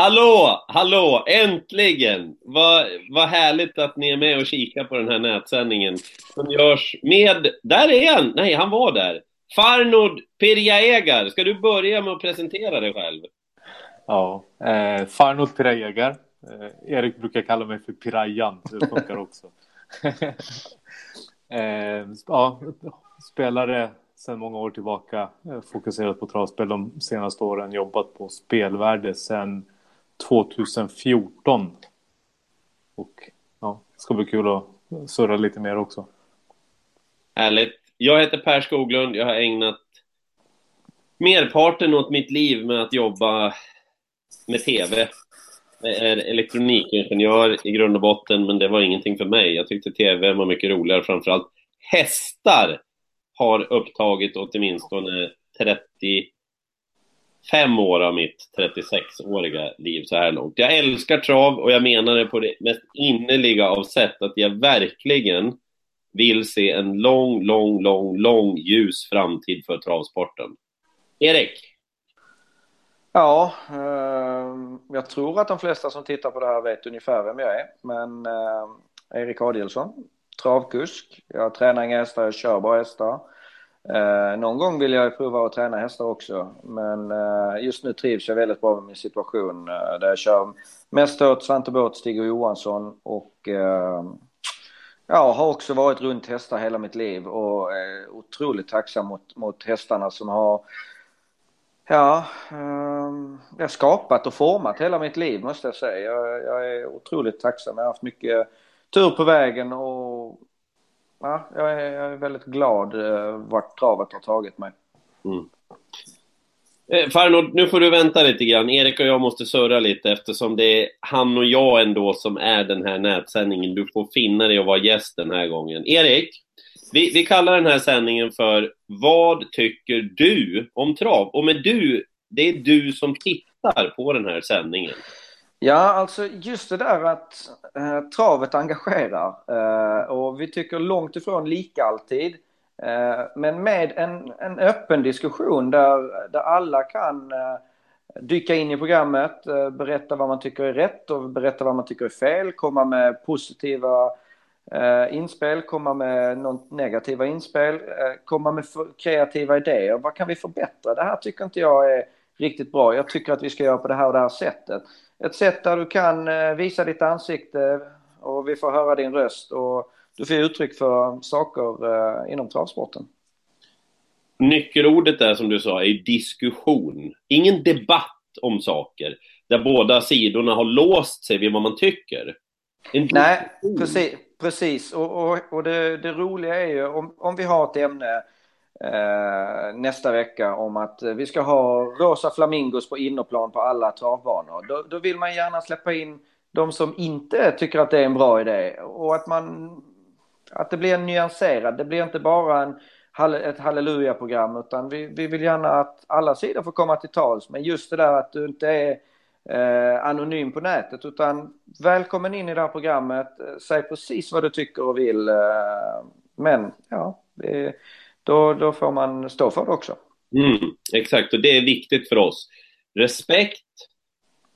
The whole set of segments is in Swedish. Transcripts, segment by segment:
Hallå, hallå, äntligen! Vad, vad härligt att ni är med och kikar på den här nätsändningen som görs med, där är han! Nej, han var där. Farnod Pirjaegar, ska du börja med att presentera dig själv? Ja, eh, Farnod Pirjaegar. Eh, Erik brukar kalla mig för Pirayan, det funkar också. eh, ja, spelare sedan många år tillbaka, fokuserat på travspel de senaste åren, jobbat på spelvärde sedan 2014. Och ja, det ska bli kul att surra lite mer också. Härligt. Jag heter Per Skoglund. Jag har ägnat merparten åt mitt liv med att jobba med TV. Jag är elektronikingenjör i grund och botten, men det var ingenting för mig. Jag tyckte TV var mycket roligare, framförallt hästar har upptagit åtminstone 30 fem år av mitt 36-åriga liv så här långt. Jag älskar trav och jag menar det på det mest innerliga av sätt att jag verkligen vill se en lång, lång, lång, lång ljus framtid för travsporten. Erik? Ja, eh, jag tror att de flesta som tittar på det här vet ungefär vem jag är. Men eh, Erik Adielsson, travkusk. Jag tränar inga hästar, jag kör bara hästar. Eh, någon gång vill jag prova att träna hästar också, men eh, just nu trivs jag väldigt bra med min situation eh, där jag kör mest åt Svante Båth, Stig och Johansson och eh, ja, har också varit runt hästar hela mitt liv och är otroligt tacksam mot, mot hästarna som har Ja, eh, jag har skapat och format hela mitt liv måste jag säga. Jag, jag är otroligt tacksam. Jag har haft mycket tur på vägen och ja, jag, är, jag är väldigt glad eh, vart travet har tagit mig. Mm. Eh, Farnord, nu får du vänta lite grann. Erik och jag måste surra lite eftersom det är han och jag ändå som är den här nätsändningen. Du får finna dig och vara gäst den här gången. Erik, vi, vi kallar den här sändningen för Vad tycker du om trav? Och med du, det är du som tittar på den här sändningen. Ja, alltså just det där att eh, travet engagerar eh, och vi tycker långt ifrån lika alltid. Eh, men med en, en öppen diskussion där, där alla kan eh, dyka in i programmet, eh, berätta vad man tycker är rätt och berätta vad man tycker är fel, komma med positiva eh, inspel, komma med något negativa inspel, eh, komma med kreativa idéer. Vad kan vi förbättra? Det här tycker inte jag är riktigt bra. Jag tycker att vi ska göra på det här och det här sättet ett sätt där du kan eh, visa ditt ansikte och vi får höra din röst och du får uttryck för saker eh, inom travsporten. Nyckelordet där som du sa är diskussion. Ingen debatt om saker där båda sidorna har låst sig vid vad man tycker. Nej, precis. precis. Och, och, och det, det, roliga är ju om, om vi har ett ämne eh, nästa vecka om att vi ska ha rosa flamingos på innerplan på alla travbanor. Då, då vill man gärna släppa in de som inte tycker att det är en bra idé och att man att det blir en nyanserad, det blir inte bara en, ett halleluja-program utan vi, vi vill gärna att alla sidor får komma till tals. Men just det där att du inte är eh, anonym på nätet utan välkommen in i det här programmet, eh, säg precis vad du tycker och vill. Eh, men ja, det, då, då får man stå för det också. Mm, exakt, och det är viktigt för oss. Respekt,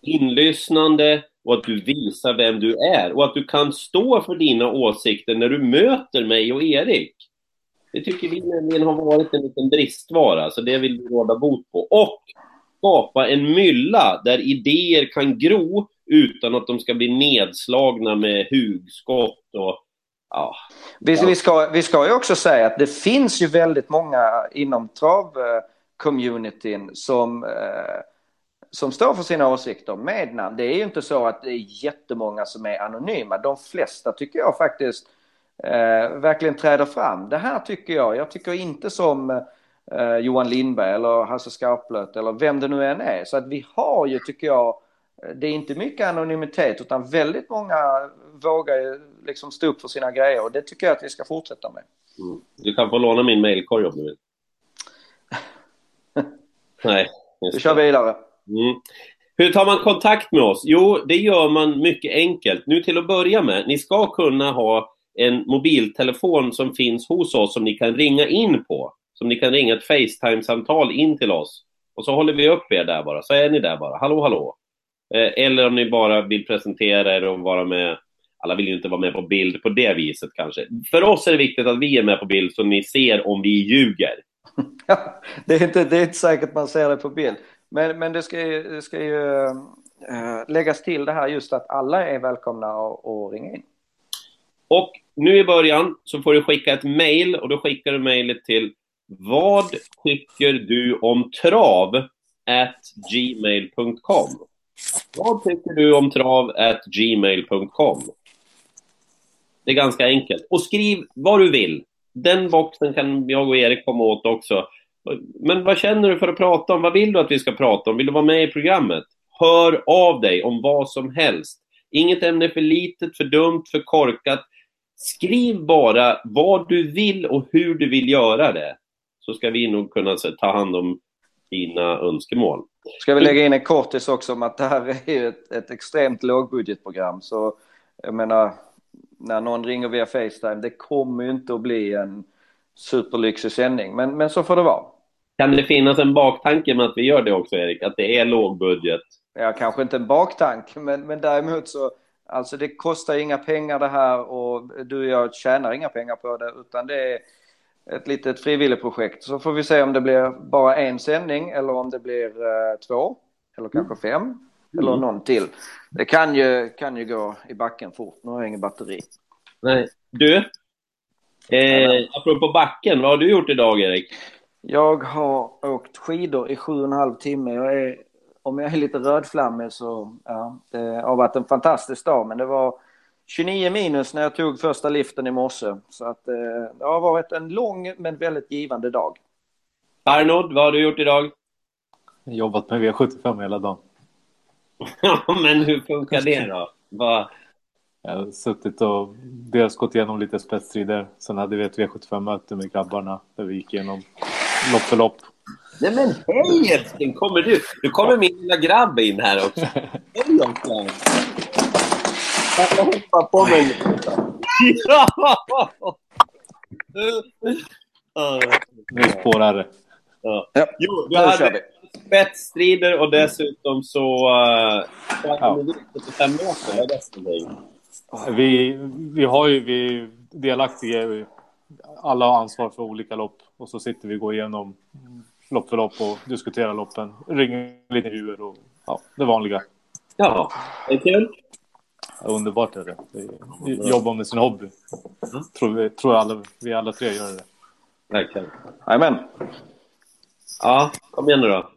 inlyssnande och att du visar vem du är och att du kan stå för dina åsikter när du möter mig och Erik. Det tycker vi nämligen har varit en liten bristvara, så det vill vi råda bot på. Och skapa en mylla där idéer kan gro utan att de ska bli nedslagna med hugskott och Ja. Vi, vi, ska, vi ska ju också säga att det finns ju väldigt många inom trav-communityn som, eh, som står för sina åsikter med namn. Det är ju inte så att det är jättemånga som är anonyma. De flesta tycker jag faktiskt eh, verkligen träder fram. Det här tycker jag. Jag tycker inte som eh, Johan Lindberg eller Hasse Skarplöt eller vem det nu än är. Så att vi har ju, tycker jag, det är inte mycket anonymitet utan väldigt många vågar liksom stå upp för sina grejer och det tycker jag att vi ska fortsätta med. Mm. Du kan få låna min mailkorg om du vill. Nej. Vi kör vidare. Mm. Hur tar man kontakt med oss? Jo, det gör man mycket enkelt. Nu till att börja med, ni ska kunna ha en mobiltelefon som finns hos oss som ni kan ringa in på. Som ni kan ringa ett Facetime-samtal in till oss. Och så håller vi upp er där bara, så är ni där bara. Hallå, hallå. Eh, eller om ni bara vill presentera er och vara med. Alla vill ju inte vara med på bild på det viset kanske. För oss är det viktigt att vi är med på bild så ni ser om vi ljuger. det, är inte, det är inte säkert man ser det på bild. Men, men det ska ju, det ska ju äh, läggas till det här just att alla är välkomna att ringa in. Och nu i början så får du skicka ett mail och då skickar du mejlet till vad tycker du om trav? at gmail.com vad tycker du om trav? at gmail.com Det är ganska enkelt. Och skriv vad du vill. Den boxen kan jag och Erik komma åt också. Men vad känner du för att prata om? Vad vill du att vi ska prata om? Vill du vara med i programmet? Hör av dig om vad som helst. Inget ämne för litet, för dumt, för korkat. Skriv bara vad du vill och hur du vill göra det. Så ska vi nog kunna ta hand om dina önskemål. Ska vi lägga in en kortis också om att det här är ett, ett extremt lågbudgetprogram. Så jag menar, när någon ringer via Facetime, det kommer ju inte att bli en superlyxig sändning. Men, men så får det vara. Kan det finnas en baktanke med att vi gör det också, Erik? Att det är lågbudget? Ja, kanske inte en baktanke, men, men däremot så Alltså det kostar inga pengar det här och du och jag tjänar inga pengar på det utan det är ett litet frivilligprojekt. Så får vi se om det blir bara en sändning eller om det blir eh, två eller kanske fem mm. eller någon till. Det kan ju, kan ju gå i backen fort. Nu har jag ingen batteri. Nej. Du, eh, apropå backen, vad har du gjort idag Erik? Jag har åkt skidor i sju och en halv timme. Jag är om jag är lite rödflammig så, ja, det har varit en fantastisk dag. Men det var 29 minus när jag tog första liften i morse. Så att eh, det har varit en lång men väldigt givande dag. Arnold, vad har du gjort idag? Jobbat med V75 hela dagen. men hur funkar det då? Vad... Jag har suttit och dels gått igenom lite spetsstrider. Sen hade vi ett V75-möte med grabbarna där vi gick igenom lopp för lopp. Nej men hej älskling! Kommer du? Nu kommer min lilla grabb in här också. Hej På mig Ja! Nu spårar det. Ja. Jo, du hade spetsstrider och dessutom så... Uh, ja. vi, vi har ju... Vi delaktiga. Alla har ansvar för olika lopp. Och så sitter vi och går igenom lopp för lopp och diskutera loppen. Ringer lite huvud och ja, det vanliga. Ja, det är kul. Underbart är det. jobba med sin hobby. Mm. Tror, vi, tror alla, vi alla tre gör det. Verkligen. Jajamän. Ja, kom igen nu då.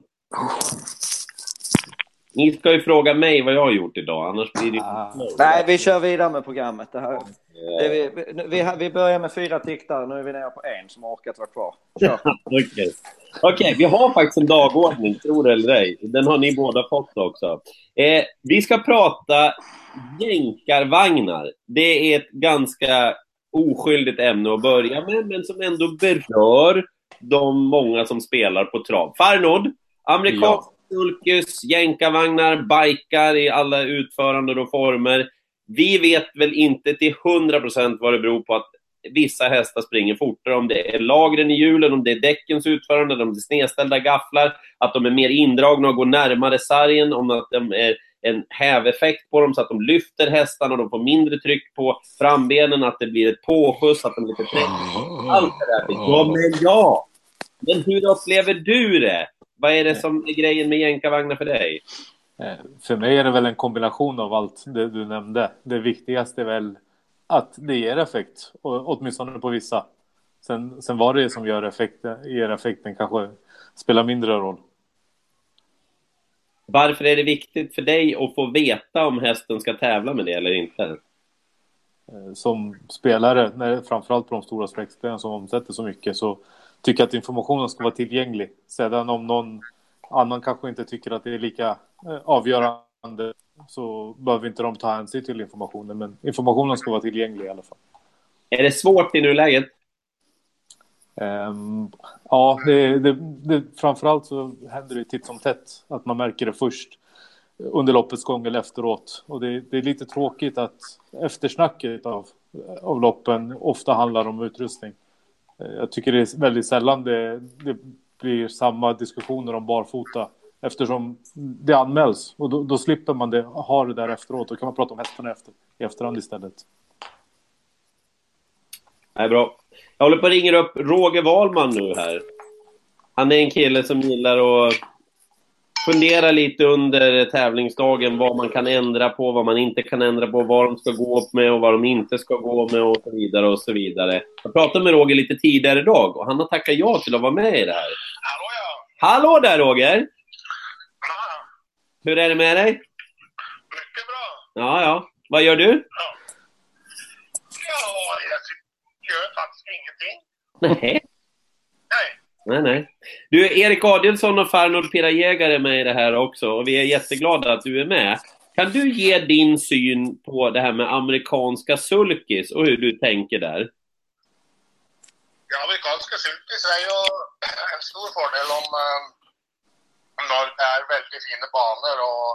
Ni ska ju fråga mig vad jag har gjort idag, annars blir det ah. Nej, vi kör vidare med programmet. Det här. Det vi, vi, vi, börjar med fyra tiktare, nu är vi nere på en som har orkat vara kvar. Okej, okay. okay. vi har faktiskt en dagordning, tror det eller ej. Den har ni båda fått också. Eh, vi ska prata jänkarvagnar. Det är ett ganska oskyldigt ämne att börja med, men som ändå berör de många som spelar på trav. Farnod, amerikansk ja sulkus, jänkarvagnar, bikar i alla utföranden och former. Vi vet väl inte till 100% vad det beror på att vissa hästar springer fortare, om det är lagren i hjulen, om det är däckens utförande, om det är snedställda gafflar, att de är mer indragna och går närmare sargen, om att de är en häveffekt på dem så att de lyfter hästarna och de får mindre tryck på frambenen, att det blir ett påskjuts, att de är lite trängda. Allt det där. Ja, men ja! Men hur upplever du det? Vad är det som är grejen med jänkarvagnar för dig? Eh, för mig är det väl en kombination av allt det du nämnde. Det viktigaste är väl att det ger effekt, åtminstone på vissa. Sen, sen vad det är som gör effekten, ger effekten kanske spelar mindre roll. Varför är det viktigt för dig att få veta om hästen ska tävla med det eller inte? Eh, som spelare, när, framförallt på de stora sträckspelen som omsätter så mycket, så tycker att informationen ska vara tillgänglig. Sedan om någon annan kanske inte tycker att det är lika eh, avgörande så behöver inte de ta hänsyn till informationen. Men informationen ska vara tillgänglig i alla fall. Är det svårt i nuläget? Um, ja, det, det, det, framförallt så händer det titt som tätt att man märker det först under loppets gång eller efteråt. Och det, det är lite tråkigt att eftersnacket av, av loppen ofta handlar om utrustning. Jag tycker det är väldigt sällan det, det blir samma diskussioner om barfota Eftersom det anmäls och då, då slipper man det, ha det där efteråt. Då kan man prata om hästarna efter, i efterhand istället. Nej, bra. Jag håller på att ringa upp Roger Wahlman nu här. Han är en kille som gillar att fundera lite under tävlingsdagen vad man kan ändra på, vad man inte kan ändra på, vad de ska gå med och vad de inte ska gå med och så vidare och så vidare. Jag pratade med Roger lite tidigare idag och han har tackat ja till att vara med i det här. Hallå ja! Hallå där Roger! Hur är det med dig? Mycket bra. Ja, ja. Vad gör du? Ja, jag gör faktiskt ingenting. Nej. Nej. Nej, nej. Du, Erik Adielsson och Farnold Pirajägare är med i det här också och vi är jätteglada att du är med. Kan du ge din syn på det här med amerikanska sulkis och hur du tänker där? Ja, amerikanska sulkis är ju en stor fördel om eh, om det är väldigt fina banor och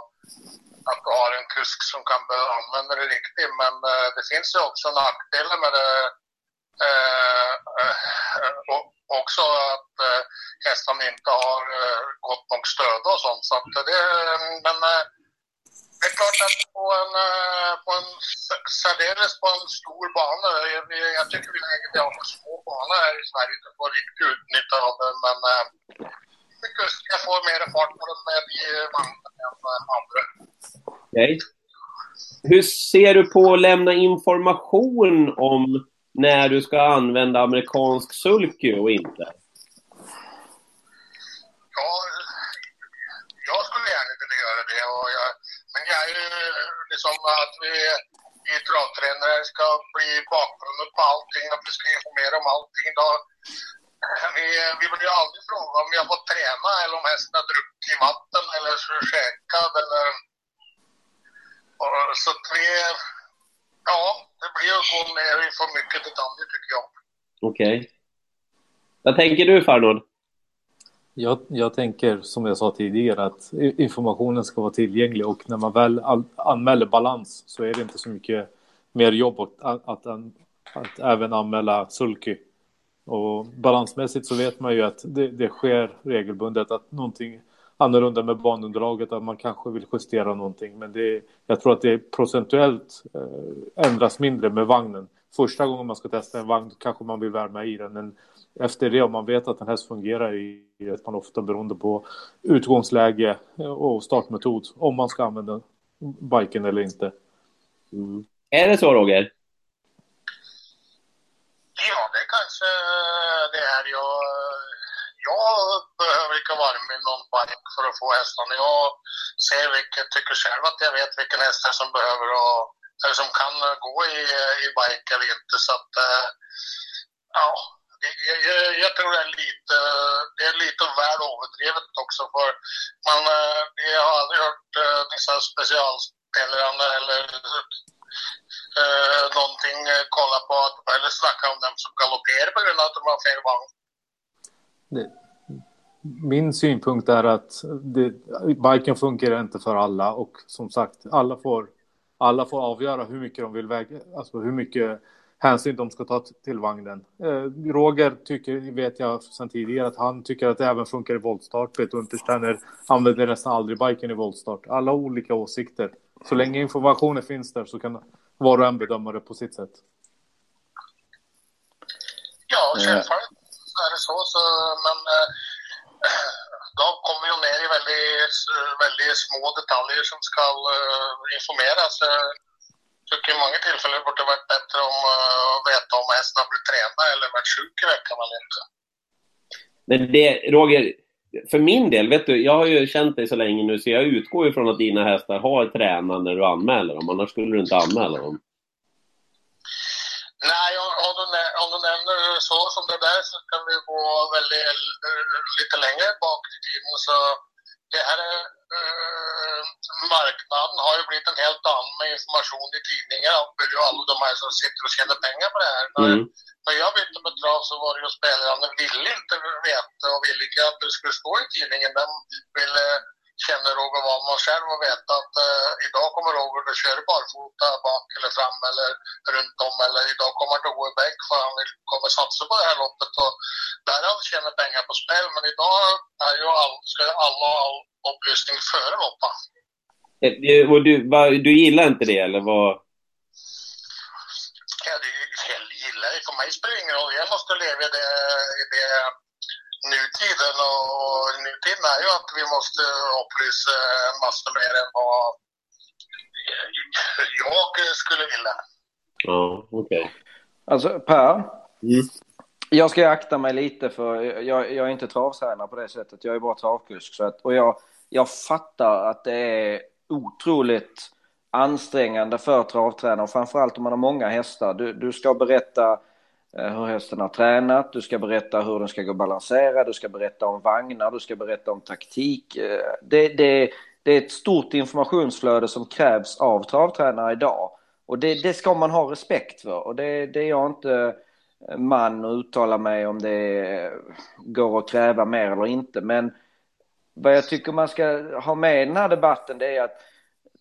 att du har en kusk som kan använda det riktigt. Men eh, det finns ju också nackdelar med det. Eh, eh, och också att eh, hästarna inte har eh, gott nog stöd och sånt. Så att det, men eh, det är klart att på en, eh, på en särdeles på en stor bana, eh, jag, jag tycker vi lägger har för små banor här i Sverige för att få riktigt utnyttja av det. Men eh, jag får mer fart på den med de vagnarna än eh, andra. Okej. Hur ser du på att lämna information om när du ska använda amerikansk sulky och inte? Ja, jag skulle gärna vilja göra det. Och jag, men jag är ju liksom att vi, vi travtränare ska bli bakgrunden på allting, att vi ska informera om allting. Då, vi, vi blir ju aldrig fråga om vi har fått träna eller om hästen har druckit vatten eller käkat eller... Och, så att vi... Ja, det blir att gå ner i för mycket detaljer tycker jag. Okej. Vad tänker du Farnord? Jag, jag tänker som jag sa tidigare att informationen ska vara tillgänglig och när man väl anmäler balans så är det inte så mycket mer jobb att, att, att, att även anmäla sulky. Och balansmässigt så vet man ju att det, det sker regelbundet att någonting annorlunda med banunderlaget, att man kanske vill justera någonting. Men det, jag tror att det procentuellt eh, ändras mindre med vagnen. Första gången man ska testa en vagn kanske man vill värma i den, men efter det om man vet att en häst fungerar i vet man ofta beroende på utgångsläge och startmetod om man ska använda biken eller inte. Mm. Är det så Roger? Ja, det kanske det är. Jag, jag behöver varm i någon bike för att få hästarna. Jag ser vilket, tycker själv att jag vet vilken häst som behöver och, eller som kan gå i, i bike eller inte. Så att, eh, ja, jag, jag, jag tror det är lite, det är lite väl överdrivet också. För man, eh, jag har aldrig hört eh, dessa specialspelare eller eh, någonting kolla på att, eller snacka om dem som galopperar på grund av att de har fel vagn. Det, min synpunkt är att det, biken fungerar inte för alla och som sagt, alla får, alla får avgöra hur mycket de vill väga, alltså hur mycket hänsyn de ska ta till vagnen. Eh, Roger tycker, vet jag sedan tidigare, att han tycker att det även funkar i voltstart. Peter Untersteiner använder nästan aldrig biken i voltstart. Alla olika åsikter. Så länge informationen finns där så kan var och en bedöma det på sitt sätt. Ja, Eh. självfallet är det så. så men eh, då kommer vi ju ner i väldigt, väldigt små detaljer som ska eh, informeras. Jag tycker i många tillfällen borde det varit bättre om eh, att veta om hästen har blivit tränad eller varit sjuk i veckan eller inte. Men det, Roger, för min del, vet du, jag har ju känt dig så länge nu så jag utgår ifrån att dina hästar har tränat när du anmäler dem, annars skulle du inte anmäla dem. Nej, om, du, om du nämner så som det där så kan vi gå väldigt, eh, lite längre bak i tiden. Så det här är, eh, marknaden har ju blivit en helt annan med information i tidningar. Och alla de här som sitter och tjänar pengar på det här. När, Mm. när jag bytte med trav så var det ju spelarna ville inte veta och ville inte att det skulle stå i tidningen. De ville känner Roger Wahlman själv och vet att uh, idag kommer Roger att köra barfota bak eller fram eller runt om eller idag kommer han att gå i bäck för han vill, kommer satsa på det här loppet och där han tjänar pengar på spel. Men idag är ju all, ska alla ha all upplysning före loppet. Eh, och du, va, du gillar inte det eller vad? Ja, det gillar jag. För mig spelar det ingen roll. Jag måste leva i det, i det nutiden och nutiden är ju att vi måste upplysa massa mer än vad jag skulle vilja. Ja, okej. Okay. Alltså Per, mm. jag ska akta mig lite för jag, jag är inte travtränare på det sättet. Jag är bara travkusk. Så att, och jag, jag fattar att det är otroligt ansträngande för travtränare, framförallt om man har många hästar. Du, du ska berätta Eh, Eh, hur hästen har tränat, du ska berätta hur den ska gå balansera, du ska berätta om vagnar, du ska berätta om taktik. Eh, det, det, det är ett stort informationsflöde som krävs av travtränare idag. Och det, det ska man ha respekt för och det, det är jag inte man att uttala mig om det går att kräva mer eller inte. Men vad jag tycker man ska ha med i den här debatten det är att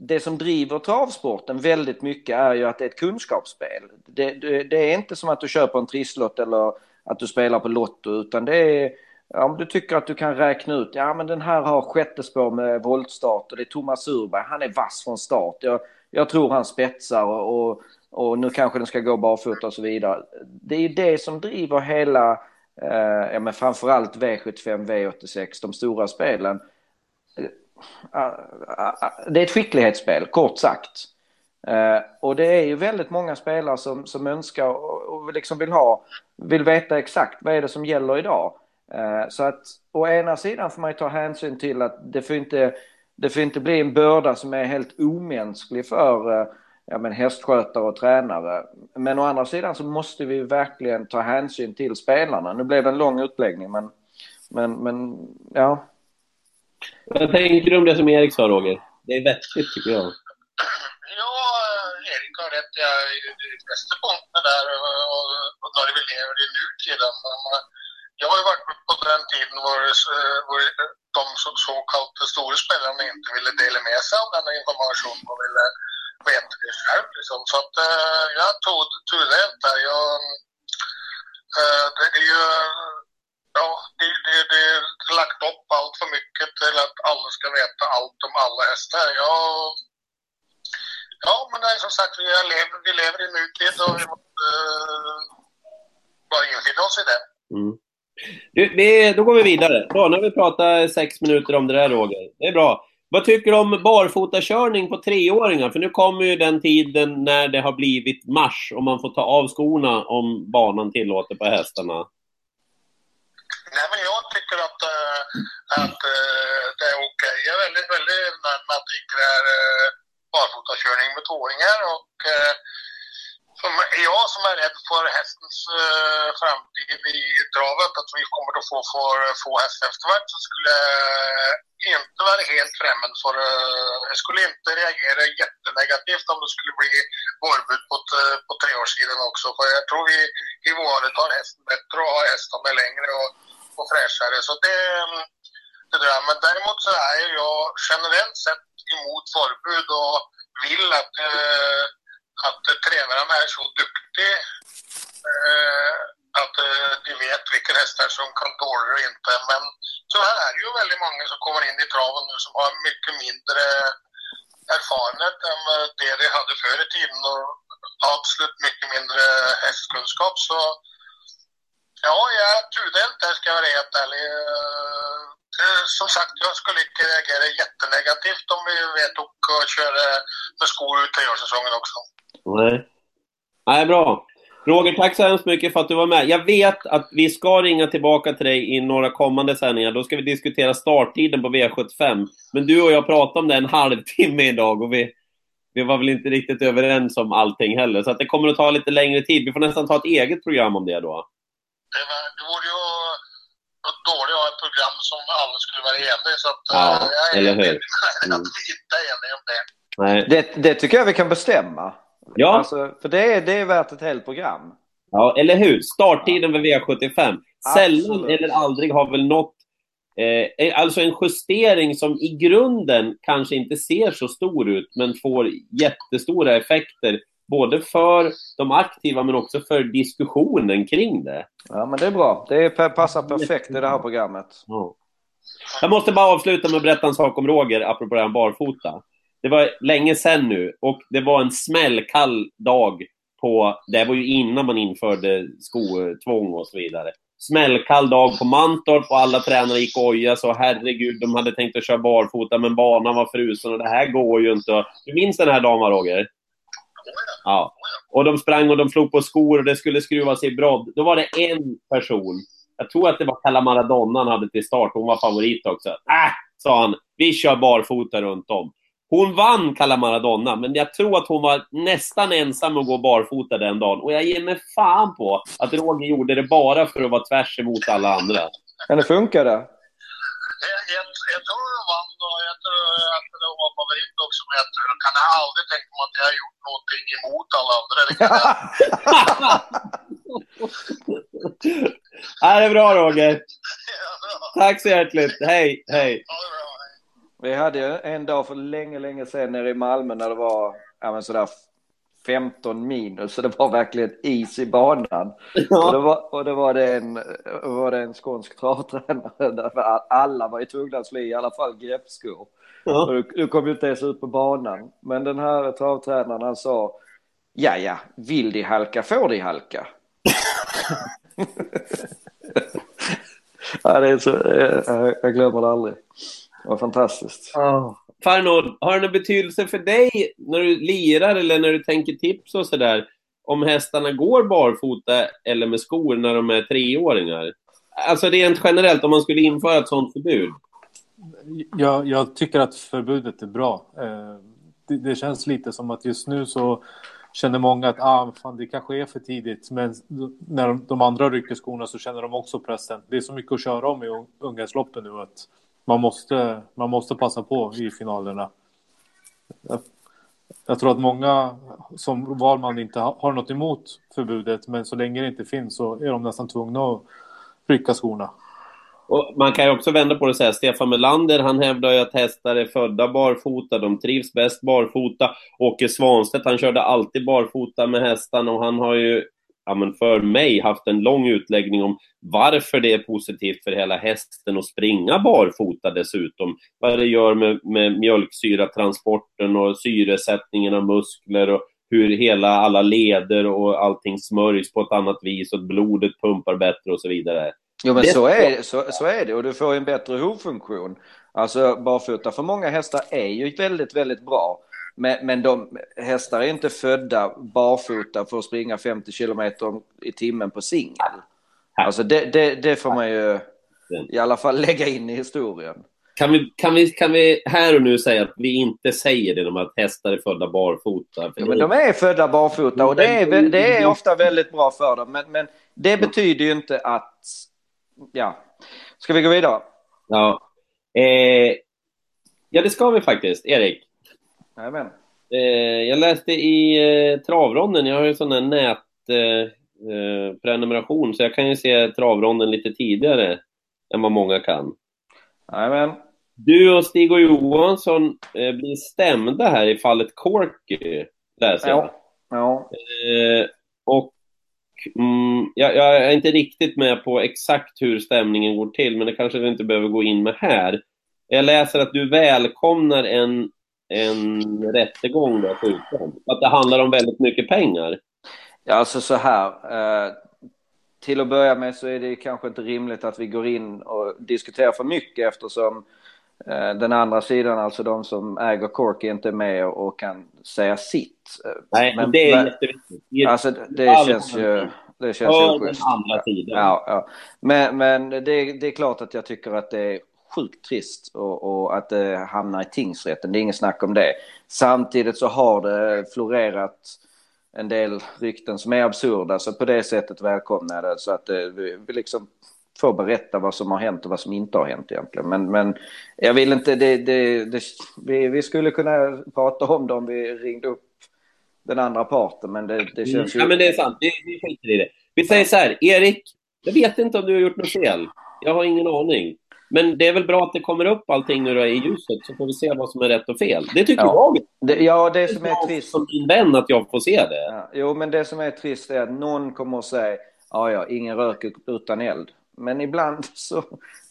det som driver travsporten väldigt mycket är ju att det är ett kunskapsspel. Det, det, det är inte som att du köper en trisslott eller att du spelar på Lotto utan det är om du tycker att du kan räkna ut, ja men den här har sjätte spår med voltstart och det är Thomas Urberg, han är vass från start. Jag, jag tror han spetsar och, och, och, nu kanske den ska gå barfota och så vidare. Det är det som driver hela, eh, ja men framförallt V75, V86, de stora spelen Ah, ah, ah, det är ett skicklighetsspel, kort sagt. Eh, och det är ju väldigt många spelare som, som önskar och liksom vill ha, vill veta exakt vad är det som gäller idag. Eh, så att å ena sidan får man ju ta hänsyn till att det får inte, det får inte bli en börda som är helt omänsklig för eh, ja, men hästskötare och tränare. Men å andra sidan så måste vi verkligen ta hänsyn till spelarna. Nu blev det en lång utläggning men, men, men ja, vad tänker du om det som Erik sa, Roger? Det är vettigt, tycker jag. Ja, Erik har rätt. Jag är ju de flesta punkterna där och, och när vi lever i nutiden. Eh, jag har ju varit på den tiden var de så kallade stora spelarna inte ville dela med sig av den informationen och ville veta det själv. Liksom. Så att, eh, jag tog, tog det där. Jag, eh, det är ju Ja, det, det, det är lagt upp allt för mycket till att alla ska veta allt om alla hästar. Ja, ja men det är som sagt, vi lever, vi lever i nutid och vi måste uh, bara infinna oss i det. Mm. Du, vi, då går vi vidare. Bra, nu har vi pratat sex minuter om det där Roger. Det är bra. Vad tycker du om barfotakörning på treåringar? För nu kommer ju den tiden när det har blivit mars och man får ta av skorna om banan tillåter på hästarna. Nej, men jag tycker att, äh, att äh, det är okej. Okay. Jag är väldigt, väldigt nöjd med att det inte är äh, barfotakörning med tvååringar. Och, äh, som jag som är rädd för hästens äh, framtid i travet, att vi kommer att få för få hästar eftervärld, så skulle jag inte vara helt främmande för... Äh, jag skulle inte reagera jättenegativt om det skulle bli vårbud på, på treårssidan också. För jag tror vi i våren tar hästen bättre och har hästarna längre. Och, och fräschare. Så det, mm, det där. Men däremot så är jag generellt sett emot förbud och vill att, eh, att tränarna är så duktiga eh, att eh, de vet vilka hästar som kan tåla och inte. Men så här är det ju väldigt många som kommer in i traven nu som har mycket mindre erfarenhet än det de hade förr i tiden och absolut mycket mindre hästkunskap. Så Ja, jag är tudelt där ska jag vara helt ärlig. Eh, eh, som sagt, jag skulle inte reagera jättenegativt om vi vet och köra eh, med skor ut säsongen också. Nej. Nej, bra. Roger, tack så hemskt mycket för att du var med. Jag vet att vi ska ringa tillbaka till dig i några kommande sändningar. Då ska vi diskutera starttiden på V75. Men du och jag pratade om det en halvtimme idag och vi, vi var väl inte riktigt överens om allting heller. Så att det kommer att ta lite längre tid. Vi får nästan ta ett eget program om det då. Det, var, det vore ju dåligt att ha ett program som alla skulle vara eniga så att, ja, uh, jag är eller hur? Mm. att vi inte är eniga om det. Nej. Det, det tycker jag vi kan bestämma. Ja. Alltså, för det är, det är värt ett helt program. Ja, eller hur? Starttiden för V75. Sällan eller aldrig har väl något Eh, alltså en justering som i grunden kanske inte ser så stor ut, men får jättestora effekter både för de aktiva men också för diskussionen kring det. Ja, men det är bra. Det passar perfekt i det här programmet. Ja. Jag måste bara avsluta med att berätta en sak om Roger, apropå det här barfota. Det var länge sedan nu och det var en smällkall dag på... Det var ju innan man införde skotvång och så vidare. Smällkall dag på Mantorp och alla tränare gick och ojade så herregud, de hade tänkt att köra barfota men banan var frusen och det här går ju inte. Du minns den här dagen, Roger? Ja. Och de sprang och de slog på skor och det skulle skruvas i brodd. Då var det en person, jag tror att det var Kalla Maradona han hade till start, hon var favorit också. Äh, sa han, vi kör barfota runt om. Hon vann Kalla Maradona, men jag tror att hon var nästan ensam att gå barfota den dagen. Och jag ger mig fan på att Roger gjorde det bara för att vara tvärs emot alla andra. Men det funkade? Jag, jag, jag tror hon vann och jag tror att hon var favorit också. Men jag, tror, jag kan aldrig tänka mig att jag har gjort någonting emot alla andra. Det kan jag... ja, det är bra Roger. Tack så hjärtligt. Hej, hej. Vi hade en dag för länge, länge sedan nere i Malmö när det var ja, men sådär 15 minus, så det var verkligen is i banan. Ja. Och, det var, och det var det en, var det en skånsk travtränare där alla var ju tvungna att slå i, i alla fall greppskor. Ja. Och du, du kom ju inte ens ut på banan. Men den här travtränaren han sa, ja ja, vill de halka får de halka. ja, det är så, jag, jag glömmer det aldrig. Det var fantastiskt. Oh. Farnod, har det någon betydelse för dig när du lirar eller när du tänker tips och sådär? Om hästarna går barfota eller med skor när de är treåringar? Alltså rent generellt, om man skulle införa ett sådant förbud? Jag, jag tycker att förbudet är bra. Eh, det, det, känns lite som att just nu så känner många att ah, fan, det kanske är för tidigt. Men när de, de andra rycker skorna så känner de också pressen. Det är så mycket att köra om i ungdomsloppen nu att man måste, man måste passa på i finalerna. Jag, jag tror att många som valman inte har något emot förbudet, men så länge det inte finns så är de nästan tvungna att rycka skorna. Och man kan ju också vända på det och säga, Stefan Melander han hävdar ju att hästar är födda barfota, de trivs bäst barfota. Åke Svanstedt han körde alltid barfota med hästarna och han har ju ja, men för mig haft en lång utläggning om varför det är positivt för hela hästen att springa barfota dessutom. Vad det gör med, med mjölksyratransporten och syresättningen av muskler och hur hela, alla leder och allting smörjs på ett annat vis och blodet pumpar bättre och så vidare. Jo men så är, så, så är det och du får en bättre hovfunktion. Alltså barfota för många hästar är ju väldigt, väldigt bra. Men, men de, hästar är inte födda barfota för att springa 50 kilometer i timmen på singel. Alltså det, det, det, får man ju i alla fall lägga in i historien. Kan vi, kan, vi, kan vi här och nu säga att vi inte säger det om att hästar är födda barfota? Ja, men de är födda barfota och det är, det är ofta väldigt bra för dem. Men, men det betyder ju inte att... Ja. Ska vi gå vidare? Ja. Eh, ja, det ska vi faktiskt. Erik. Jajamän. Eh, jag läste i eh, travronden, jag har ju sån här nätprenumeration, eh, så jag kan ju se travronden lite tidigare än vad många kan. Jajamän. Du och Stig och Johansson blir stämda här i fallet Corky, läser jag. Ja. ja. Och mm, jag, jag, är inte riktigt med på exakt hur stämningen går till, men det kanske vi inte behöver gå in med här. Jag läser att du välkomnar en en rättegång dessutom. Att det handlar om väldigt mycket pengar. Ja, alltså så här. Eh, till att börja med så är det kanske inte rimligt att vi går in och diskuterar för mycket eftersom eh, den andra sidan, alltså de som äger inte är med och kan säga sitt. Nej, men, det är jätteviktigt. Alltså det känns ju... Det känns ju den andra sidan. Ja, ja. Men, men det, det är klart att jag tycker att det är sjukt trist och, och, att det hamnar i tingsrätten. Det är inget snack om det. Samtidigt så har det florerat en del rykten som är absurda, så på det sättet välkomnar jag det. Så att det, vi, vi liksom får berätta vad som har hänt och vad som inte har hänt egentligen. Men, men jag vill inte, det, det, det vi, vi skulle kunna prata om det om vi ringde upp den andra parten, men det, det känns ju... Ja, men det är sant. Vi, vi skiter i det. Vi säger så här, Erik, jag vet inte om du har gjort något fel. Jag har ingen aning. Men det är väl bra att det kommer upp allting nu då i ljuset, så får vi se vad som är rätt och fel. Det tycker Ja. jag. Det, ja, det som är trist. Som din vän att jag får se det. Ja, jo, men det som är trist är att någon kommer att säga ja, ja, ingen rök utan eld. Men ibland så,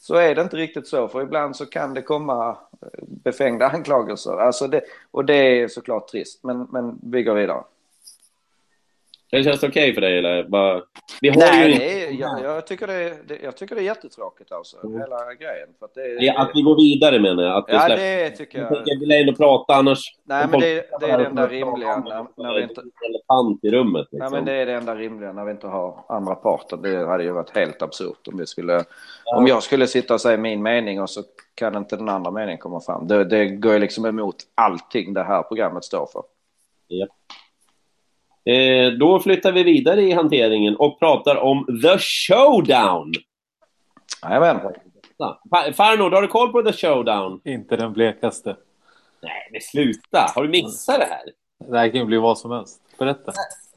så är det inte riktigt så, för ibland så kan det komma eh, befängda anklagelser. Alltså det, och det är såklart trist, men, men vi går vidare. Det känns okej för dig eller? Bara... Vi har Nej, ju det är, jag, jag, tycker det är, det, jag tycker det är jättetråkigt alltså, hela grejen. För att det, Ja, att vi går vidare menar jag. Att ja, släpper- det tycker Jag jag. vill ändå prata annars... Nej, men det, det är det enda rimliga när, när vi inte... Elefant i rummet. Nej, Liksom. men det är det enda rimliga när vi inte har andra parten. Det hade ju varit helt absurt om vi skulle... Om jag skulle sitta och säga min mening och så kan inte den andra meningen komma fram. Det, det går ju liksom emot allting det här programmet står för. Eh, då flyttar vi vidare i hanteringen och pratar om The Showdown. Jajamän. Ja. Fa- Farnord, har du koll på The Showdown? Inte den blekaste. Nej, men sluta! Har du missat det här? Det här kan ju bli vad som helst. Berätta.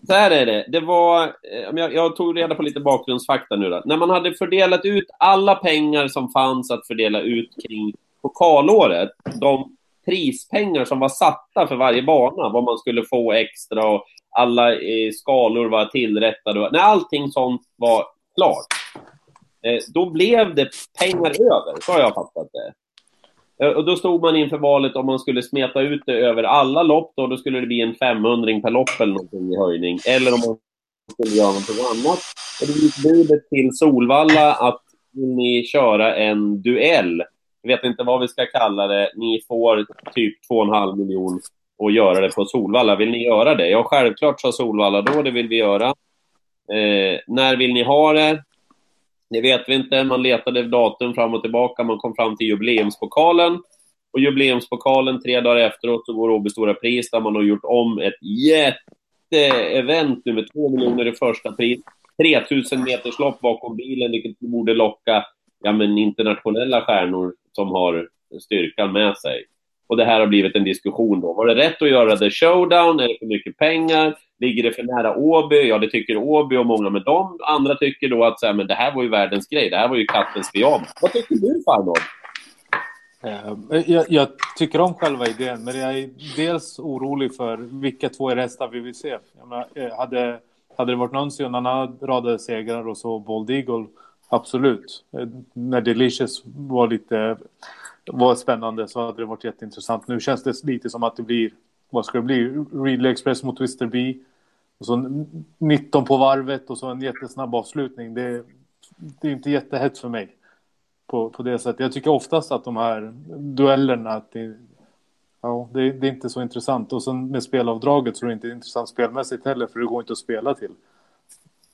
Så här är det. Det var... eh, Jag, jag tog reda på lite bakgrundsfakta nu då. När man hade fördelat ut alla pengar som fanns att fördela ut kring pokalåret, de prispengar som var satta för varje bana, vad man skulle få extra och alla eh, skalor var tillrättade. och- När allting sånt var klart, eh, då blev det pengar över. Så har jag fattat det. Eh, Och då stod man inför valet om man skulle smeta ut det över alla lopp. Då, då skulle det bli en 500 per lopp eller någonting i höjning. Eller om man skulle göra någonting annat. Och då gick budet till Solvalla att vill ni köra en duell. Jag vet inte vad vi ska kalla det. Ni får typ 2,5 miljon och göra det på Solvalla. Vill ni göra det? Ja, självklart sa Solvalla då. Det vill vi göra. Eh, när vill ni ha det? Det vet vi inte. Man letade datum fram och tillbaka. Man kom fram till jubileumspokalen. Och jubileumspokalen, tre dagar efteråt, så går Åby Stora Pris där man har gjort om ett jätteevent nu med två miljoner i första pris. 3000 meters lopp bakom bilen, vilket borde locka ja, men internationella stjärnor som har styrkan med sig. Och det här har blivit en diskussion då. Var det rätt att göra det Showdown? Är det för mycket pengar? Ligger det för nära Åby? Ja, det tycker Åby och många med dem. Andra tycker då att så här, men det här var ju världens grej. Det här var ju kattens pyjamas. Vad tycker du, Farnord? Eh, eh, jag, jag tycker om själva idén, men jag är dels orolig för vilka två hästar vi vill se. Jag menar, eh, hade, hade det varit någon annan radade segrar och så Bold Eagle, absolut. Eh, när Delicious var lite var spännande så hade det varit jätteintressant. Nu känns det lite som att det blir, vad ska det bli, Ridley Express mot Wisterby. Och så 19 på varvet och så en jättesnabb avslutning. Det, det är inte jättehett för mig på, på det sättet. Jag tycker oftast att de här duellerna, att det, ja, det, det är inte så intressant. Och sen med spelavdraget så är det inte intressant spelmässigt heller, för det går inte att spela till.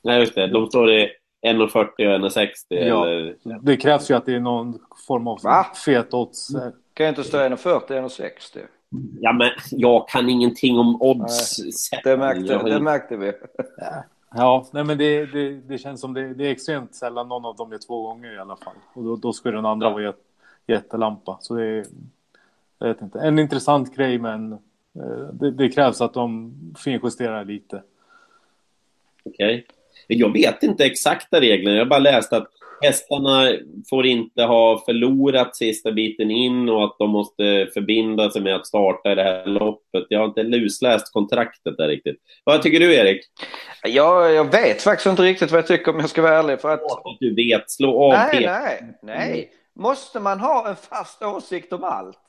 Nej, just det. De står i 1,40 och 1,60. Ja. Eller... Det krävs ju att det är någon form av Va? fet odds. Kan ju inte stå 1,40, 1,60. Ja, men jag kan ingenting om odds. Det märkte, Jag har det märkte vi. Ja, nej men det, det, det känns som det, det är extremt sällan någon av dem är två gånger i alla fall. Och då, då ska den andra vara jät, jättelampa. Så det är, jag vet inte, en intressant grej men eh, det, det krävs att de finjusterar lite. Okej. Jag vet inte exakta reglerna. Jag har bara läst att hästarna får inte ha förlorat sista biten in och att de måste förbinda sig med att starta i det här loppet. Jag har inte lusläst kontraktet där riktigt. Vad tycker du, Erik? Jag, jag vet faktiskt inte riktigt vad jag tycker om jag ska vara ärlig. För att, du vet. Slå av nej, nej, nej. Måste man ha en fast åsikt om allt?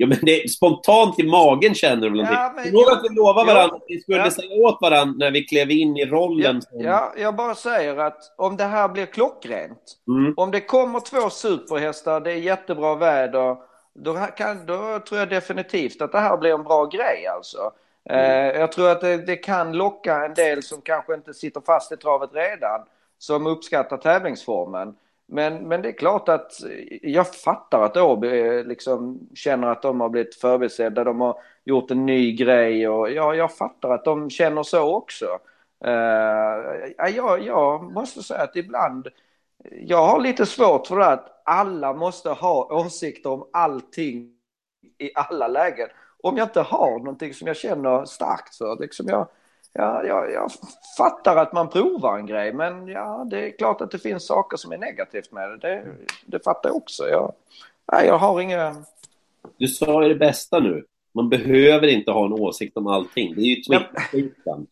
Ja, men det är spontant i magen känner du väl någonting? Ja, men jag- att vi lovade varandra att vi skulle ja. säga åt varandra när vi klev in i rollen? Ja, som- ja, jag bara säger att om det här blir klockrent. Mm. Om det kommer två superhästar, det är jättebra väder. Då, kan, då tror jag definitivt att det här blir en bra grej alltså. Eh, jag tror att det, det kan locka en del som kanske inte sitter fast i travet redan. Som uppskattar tävlingsformen. Men, men det är klart att jag fattar att Åby eh, liksom känner att de har blivit förbisedda. De har gjort en ny grej och ja, jag fattar att de känner så också. Uh, jag, jag måste säga att ibland, jag har lite svårt för det att alla måste ha åsikter om allting i alla lägen. Om jag inte har någonting som jag känner starkt för. Liksom jag, ja, jag, jag fattar att man provar en grej, men ja, det är klart att det finns saker som är negativt med det. Det, det fattar jag också. Jag, nej, jag har inga... Du sa ju det bästa nu. Man behöver inte ha en åsikt om allting. Det är ju. Twitter.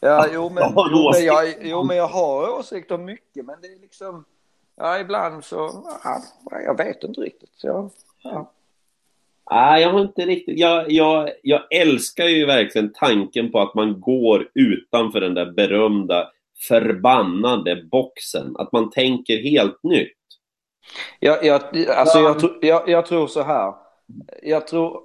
Ja, jo men, Jag har en jo, men åsikt. jag, jo, men jag har åsikt om mycket, men det är liksom... Ja, ibland så... Ja, jag vet inte riktigt. Så, ja. Nej, jag har inte riktigt... Jag, jag, jag älskar ju verkligen tanken på att man går utanför den där berömda förbannade boxen. Att man tänker helt nytt. Jag, jag, alltså jag, jag, jag tror så här. Jag tror...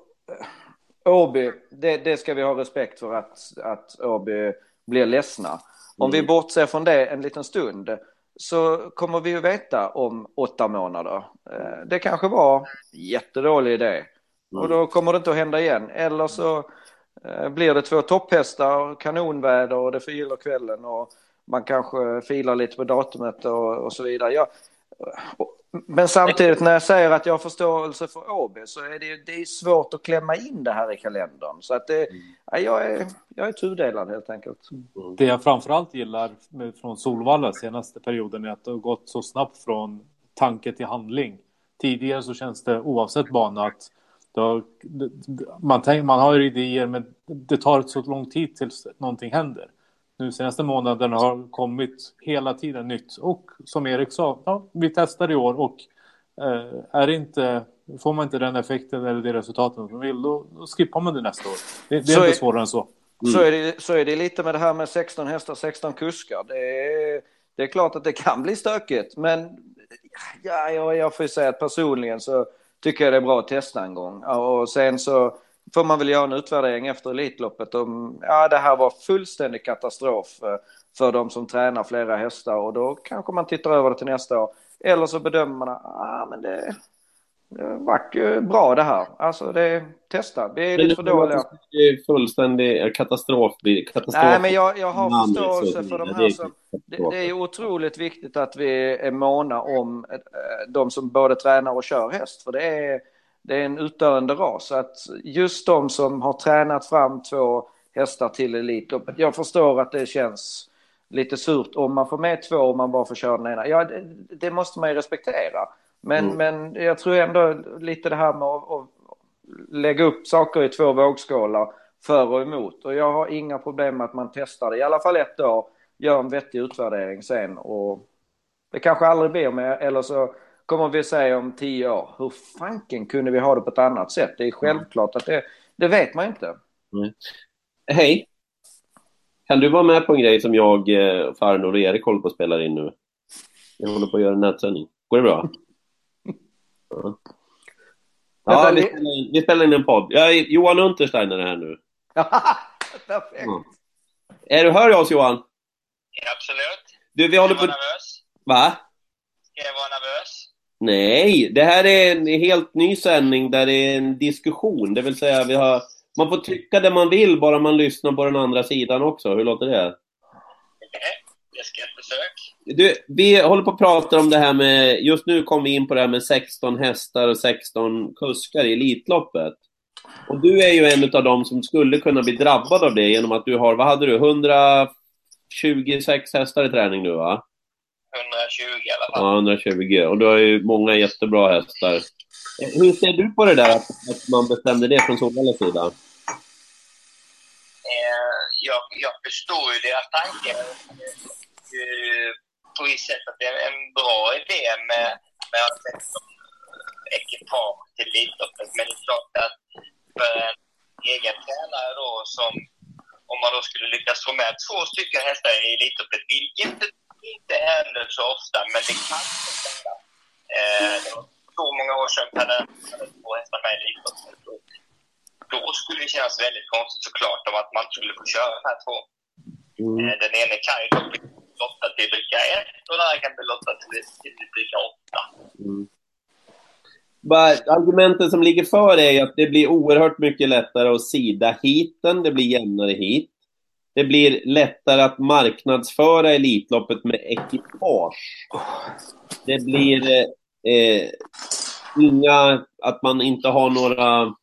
Åby, det, det ska vi ha respekt för att, att Åby blir ledsna. Om vi bortser från det en liten stund så kommer vi ju veta om åtta månader. Eh, Det kanske var jättedålig idé och då kommer det inte att hända igen. Eller så eh, blir det två topphästar, kanonväder och det förgyller kvällen och man kanske filar lite på datumet och, och så vidare. Jag, och- men samtidigt när jag säger att jag har förståelse för Åby så är det, det är svårt att klämma in det här i kalendern. Så att det, ja, jag, är, jag är tudelad helt enkelt. Det jag framförallt gillar från Solvalla senaste perioden är att det har gått så snabbt från tanke till handling. Tidigare så känns det oavsett bana att har, man, tänk, man har idéer men det tar så lång tid tills någonting händer. Nu senaste månaden har kommit hela tiden nytt och som Erik sa, ja, vi testar i år och eh, är inte, får man inte den effekten eller det resultatet man vill då, då skippar man det nästa år. Det, det är Så inte är- svårare än så. Så, är det, så är det lite med det här med 16 hästar, 16 kuskar. Det är, det är klart att det kan bli stökigt, men ja, jag, jag får ju säga att personligen så tycker jag det är bra att testa en gång. Och sen så får man väl göra en utvärdering efter Elitloppet om ja, det här var fullständig katastrof eh, för de som tränar flera hästar och då kanske man tittar över det till nästa år. Eller så bedömer man att ah, men det, det vart ju bra det här. Alltså det, testa. Vi är lite för dåliga. Det är fullständig katastrof. katastrof. Nej, men jag, jag har namn, förståelse för de här är som... Det, det är otroligt viktigt att vi är måna om eh, de som både tränar och kör häst. För det är, det är en utdöende ras. Att just de som har tränat fram två hästar till Elitloppet. Jag förstår att det känns lite surt om man får med två och man bara får köra den ena. Ja, det, det måste man ju respektera. Men, Mm. men jag tror ändå lite det här med att, att lägga upp saker i två vågskålar för och emot. Och jag har inga problem med att man testar det i alla fall ett år, gör en vettig utvärdering sen och det kanske aldrig blir med, eller så kommer vi säga om tio år, hur fanken kunde vi ha det på ett annat sätt? Det är självklart att det, det vet man inte. Hej! Kan du vara med på en grej som jag, eh, Farnor och Erik håller på att spela in nu? Jag håller på att göra en nätsändning. Går det bra? Ja, ja Vänta, vi, li- spelar in, vi spelar in en podd. Jag är Johan Untersteiner här nu. Perfekt. Mm. Är du, hör du oss Johan? Absolut. Du, vi Ska håller jag på... vara nervös? Va? Ska jag vara nervös? Nej, det här är en helt ny sändning där det är en diskussion. Det vill säga, vi har... Man får tycka det man vill bara man lyssnar på den andra sidan också. Hur låter det? Okej, jag ska ett försök. Du, vi håller på att prata om det här med... Just nu kom vi in på det här med 16 hästar och 16 kuskar i Elitloppet. Och du är ju en av dem som skulle kunna bli drabbad av det genom att du har, vad hade du, 126 hästar i träning nu va? 120 i alla fall. Ja, 120. Och du har ju många jättebra hästar. Eh, Hur ser du på det där att, att man bestämde det från Solvallas sida? Eh, jag, jag förstår ju deras tanke. På ett sätt att det är en bra idé med, med att ekipage till Elitloppet. Men det är klart att för en egen tränare då som om man då skulle lyckas få med två stycken hästar i Elitloppet, vilket inte händer så ofta, men det kan hända. Eh, det var så många år sedan hade två hästar med i Elitloppet. Då skulle det kännas väldigt konstigt såklart om att man skulle få köra de här två. Eh, Den ene kan ju bli lottad till bricka ett och den här kan bli lottad till, till typ bricka åtta. Mm. Argumenten som ligger för är ju att det blir oerhört mycket lättare att sida hiten, det blir jämnare hit. Det blir lättare att marknadsföra Elitloppet med ekipage. Det blir eh, eh inga, att man inte har några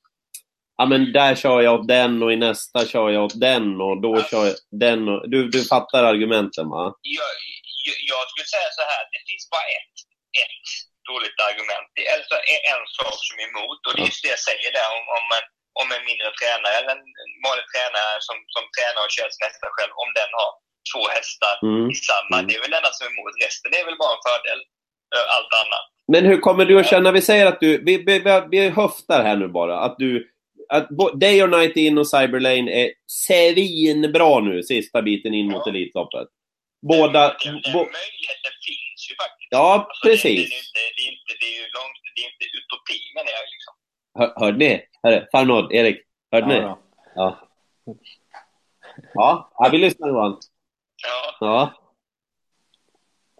ja men där kör jag åt den och i nästa kör jag åt den och då kör jag den och... Du, du fattar argumenten va? Jag, jag, jag skulle säga så här, det finns bara ett, ett dåligt argument. Det är alltså en sak som är emot och det är just det jag säger där om, om, en, om en mindre tränare eller en vanlig tränare som, som tränar och kör hästar själv, om den har två hästar Mm. i samma. Mm. Det är väl det enda som är emot. Resten är väl bara en fördel. Allt annat. Men hur kommer du att känna? Vi säger att du... Vi, vi, vi, vi höftar här nu bara. Att du... Att Day or Night In och Cyberlane är svinbra nu, sista biten in mot Ja. Elitloppet. Båda... Den, den Bo, möjligheten finns ju faktiskt. ja, Alltså, det, det, precis. är inte, det, är inte, det är ju långt, det är inte utopi menar jag liksom. Hör, hörde ni? Hörde, Farnod, Erik, hörde ni? Ja, Ja. Ja, ja vi lyssnar Johan. Ja, Ja.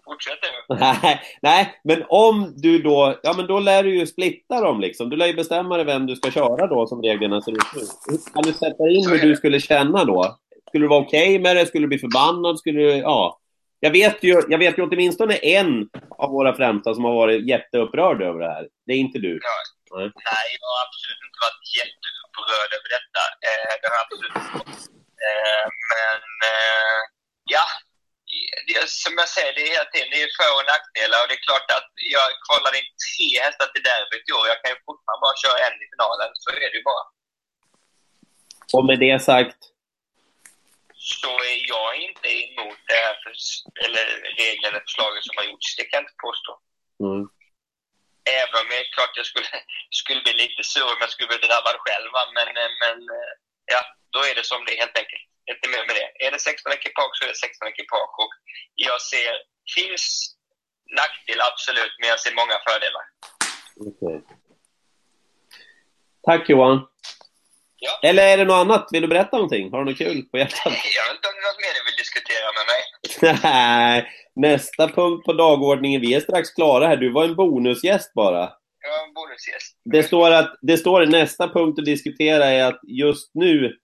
Fortsätt du. Nej, nej, men om du då... Ja, men då lär du ju splitta dem liksom. Du lär ju bestämma dig vem du ska köra då, som reglerna ser ut nu. Kan du sätta in hur du skulle känna då? Skulle du vara okej med det? Skulle du bli förbannad? Skulle du... Ja. Jag vet ju, jag vet ju åtminstone en av våra främsta som har varit jätteupprörd över det här. Det är inte du. Nej. Nej, jag har absolut inte varit jätteupprörd över detta. Eh, det har jag absolut inte. Eh, men eh, ja, som jag säger, det är hela tiden det är för och nackdelar. Och det är klart att jag kvalade in tre hästar till derbyt i år. Jag kan ju fortfarande bara köra en i finalen. Så är det ju bara. Och med det sagt, Så är jag inte emot det här för, eller reglerna förslaget som har gjorts. Det kan jag inte påstå. mm. Även om jag klart jag skulle, skulle bli lite sur om jag skulle bli drabbad själv. Men, eh, men eh, ja, då är det som det är helt enkelt. Inte mer med det. Är det 16 ekipage så är det 16 ekipage. Och jag ser, finns nackdelar absolut, men jag ser många fördelar. Okej. Tack Johan. Ja. Eller är det något annat? Vill du berätta någonting? Har du något kul på hjärtat? Jag vet inte om det är något mer du vill diskutera med mig. Nej, nästa punkt på dagordningen. Vi är strax klara här. Du var en bonusgäst bara. Jag var en bonusgäst. Det står att det står nästa punkt att diskutera är att just nu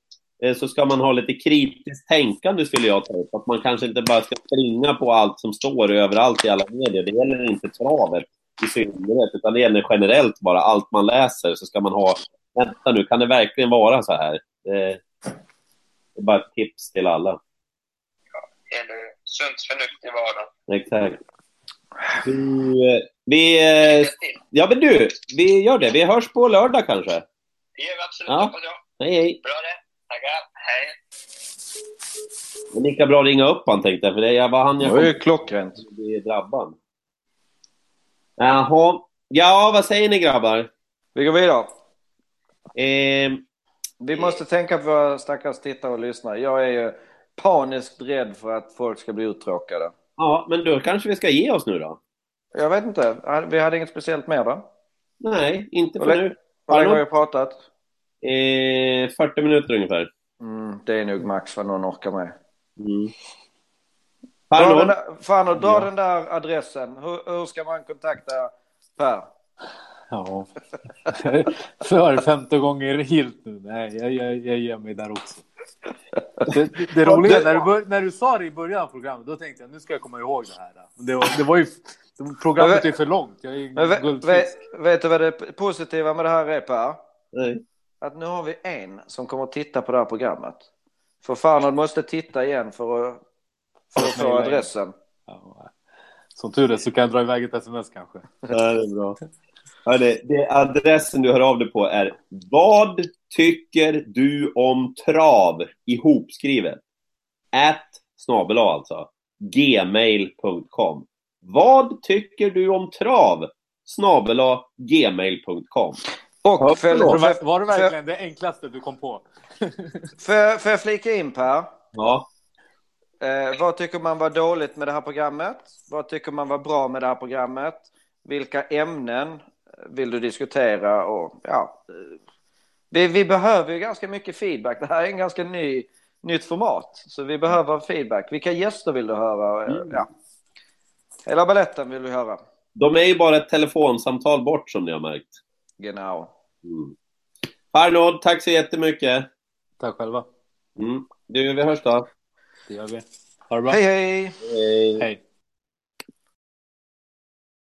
så ska man ha lite kritiskt tänkande skulle jag ta upp. Att man kanske inte bara ska springa på allt som står överallt i alla medier. Det gäller inte travet i synnerhet, utan det gäller generellt bara. Allt man läser så ska man ha, vänta nu, kan det verkligen vara så här? Det, det är bara ett tips till alla. Eller sunt förnuft i vardagen. Exakt. Du, eh, vi, eh, ja men du, vi gör det. Vi hörs på lördag kanske. Det gör vi absolut, Ja. hoppas jag. Hej, hej. Bra det. Tackar. Hej. Men lika bra att ringa upp han tänkte jag, för det var han Det jag var ju klockrent. att bli drabbad. Jaha. Ja, vad säger ni grabbar? Vi går vidare. Eh, Vi måste tänka på våra stackars tittare och lyssnare. Jag är ju paniskt rädd för att folk ska bli uttråkade. ja, men då kanske vi ska ge oss nu då? Jag vet inte. Vi hade inget speciellt mer då? Nej, inte Och för lä- nu. Hur länge har vi pratat? Eh, 40 minuter ungefär. Mm, det är nog max vad någon orkar med. Mm. Dra den Hallå? där, fan, och dra Ja. den där adressen. Hur, hur ska man kontakta Per? Ja. För femte gången gilt nu. Nej, jag, jag, jag ger mig där också. Det, det, roliga är när du, bör, när du sa det i början av programmet, då tänkte jag nu ska jag komma ihåg det här. Det var, det var ju, programmet är för långt. Jag är vet, vet, vet du vad det positiva med det här är Per? Nej. Att nu har vi en som kommer att titta på det här programmet. För fan, han måste titta igen för att, för att få adressen. Ja, som tur är så kan jag dra iväg ett sms kanske. Ja, det är bra. Hörde, det adressen du hör av dig på är Vad tycker du om trav? Ihopskrivet. At snabel alltså. Gmail.com. Vad tycker du om trav? Snabel Gmail.com. Och Ja, för. Var, för, det- var det för, verkligen det enklaste du kom på? för, för jag flika in Per? Ja. Eh, vad tycker man var dåligt med det här programmet? Vad tycker man var bra med det här programmet? Vilka ämnen vill du diskutera? Och, ja, eh, vi, vi behöver ju ganska mycket feedback. Det här är en ganska ny, nytt format, så vi behöver feedback. Vilka gäster vill du höra? Eh, Ja. Hela balletten vill vi höra. De är ju bara ett telefonsamtal bort som ni har märkt. Genau. Mm. Arnold, tack så jättemycket. Tack själva. Mm. Du, vi hörs då. Det gör vi. Ha det bra. Hej hej! Hej. Hej.